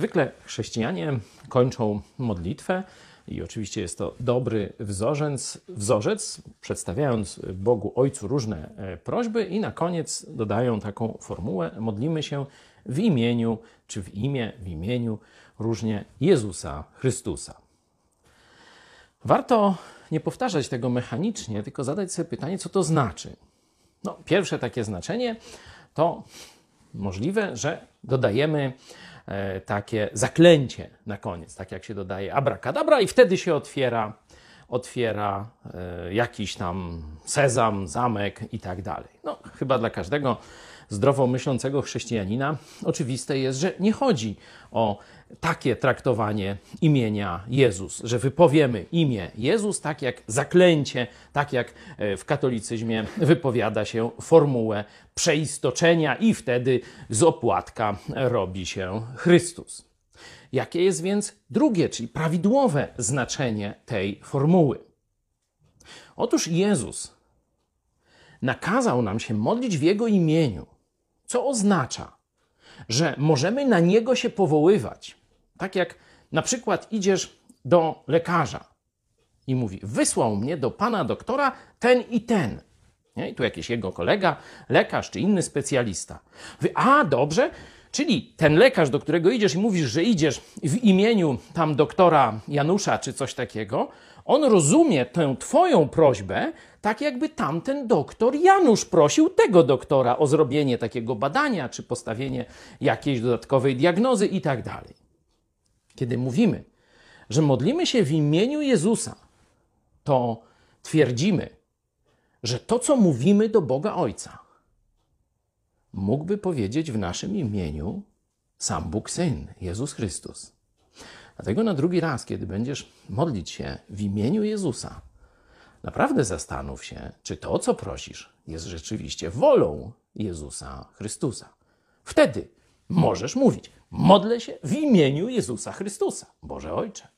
Zwykle chrześcijanie kończą modlitwę i oczywiście jest to dobry wzorzec, wzorzec, przedstawiając Bogu Ojcu różne e, prośby i na koniec dodają taką formułę: modlimy się w imieniu, czy w imię, w imieniu różnie Jezusa Chrystusa. Warto nie powtarzać tego mechanicznie, tylko zadać sobie pytanie, co to znaczy. No, pierwsze takie znaczenie to możliwe, że dodajemy takie zaklęcie na koniec, tak jak się dodaje abracadabra i wtedy się otwiera, otwiera e, jakiś tam sezam, zamek i tak dalej. No, chyba dla każdego zdrowo myślącego chrześcijanina oczywiste jest, że nie chodzi o takie traktowanie imienia Jezus, że wypowiemy imię Jezus tak jak zaklęcie, tak jak e, w katolicyzmie wypowiada się formułę przeistoczenia i wtedy z opłatka robi się Chrystus. Jakie jest więc drugie, czyli prawidłowe znaczenie tej formuły? Otóż Jezus nakazał nam się modlić w Jego imieniu, co oznacza, że możemy na Niego się powoływać. Tak jak na przykład idziesz do lekarza i mówi: Wysłał mnie do pana doktora ten i ten. Nie? I tu jakiś jego kolega, lekarz czy inny specjalista. A dobrze, czyli ten lekarz, do którego idziesz i mówisz, że idziesz w imieniu tam doktora Janusza czy coś takiego, on rozumie tę twoją prośbę tak, jakby tamten doktor Janusz prosił tego doktora o zrobienie takiego badania czy postawienie jakiejś dodatkowej diagnozy i tak dalej. Kiedy mówimy, że modlimy się w imieniu Jezusa, to twierdzimy, że to, co mówimy do Boga Ojca, mógłby powiedzieć w naszym imieniu sam Bóg Syn, Jezus Chrystus. Dlatego na drugi raz, kiedy będziesz modlić się w imieniu Jezusa, naprawdę zastanów się, czy to, co prosisz, jest rzeczywiście wolą Jezusa Chrystusa. Wtedy możesz mówić: Modlę się w imieniu Jezusa Chrystusa, Boże Ojcze.